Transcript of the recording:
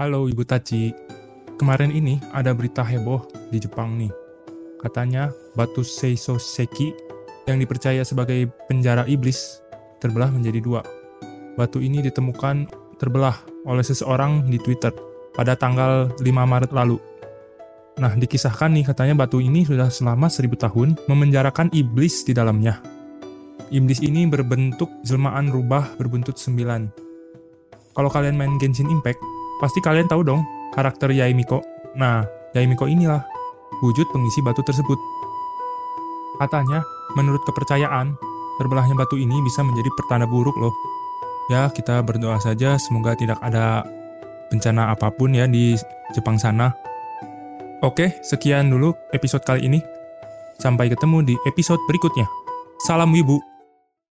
Halo Ibu Taci. Kemarin ini ada berita heboh di Jepang nih. Katanya batu Seisoseki yang dipercaya sebagai penjara iblis terbelah menjadi dua. Batu ini ditemukan terbelah oleh seseorang di Twitter pada tanggal 5 Maret lalu. Nah, dikisahkan nih katanya batu ini sudah selama seribu tahun memenjarakan iblis di dalamnya. Iblis ini berbentuk jelmaan rubah berbuntut sembilan. Kalau kalian main Genshin Impact, pasti kalian tahu dong karakter Yaimiko. Nah, Yaimiko inilah wujud pengisi batu tersebut. Katanya, menurut kepercayaan, terbelahnya batu ini bisa menjadi pertanda buruk loh. Ya, kita berdoa saja semoga tidak ada bencana apa pun ya di Jepang sana. Oke, sekian dulu episode kali ini. Sampai ketemu di episode berikutnya. Salam Wibu.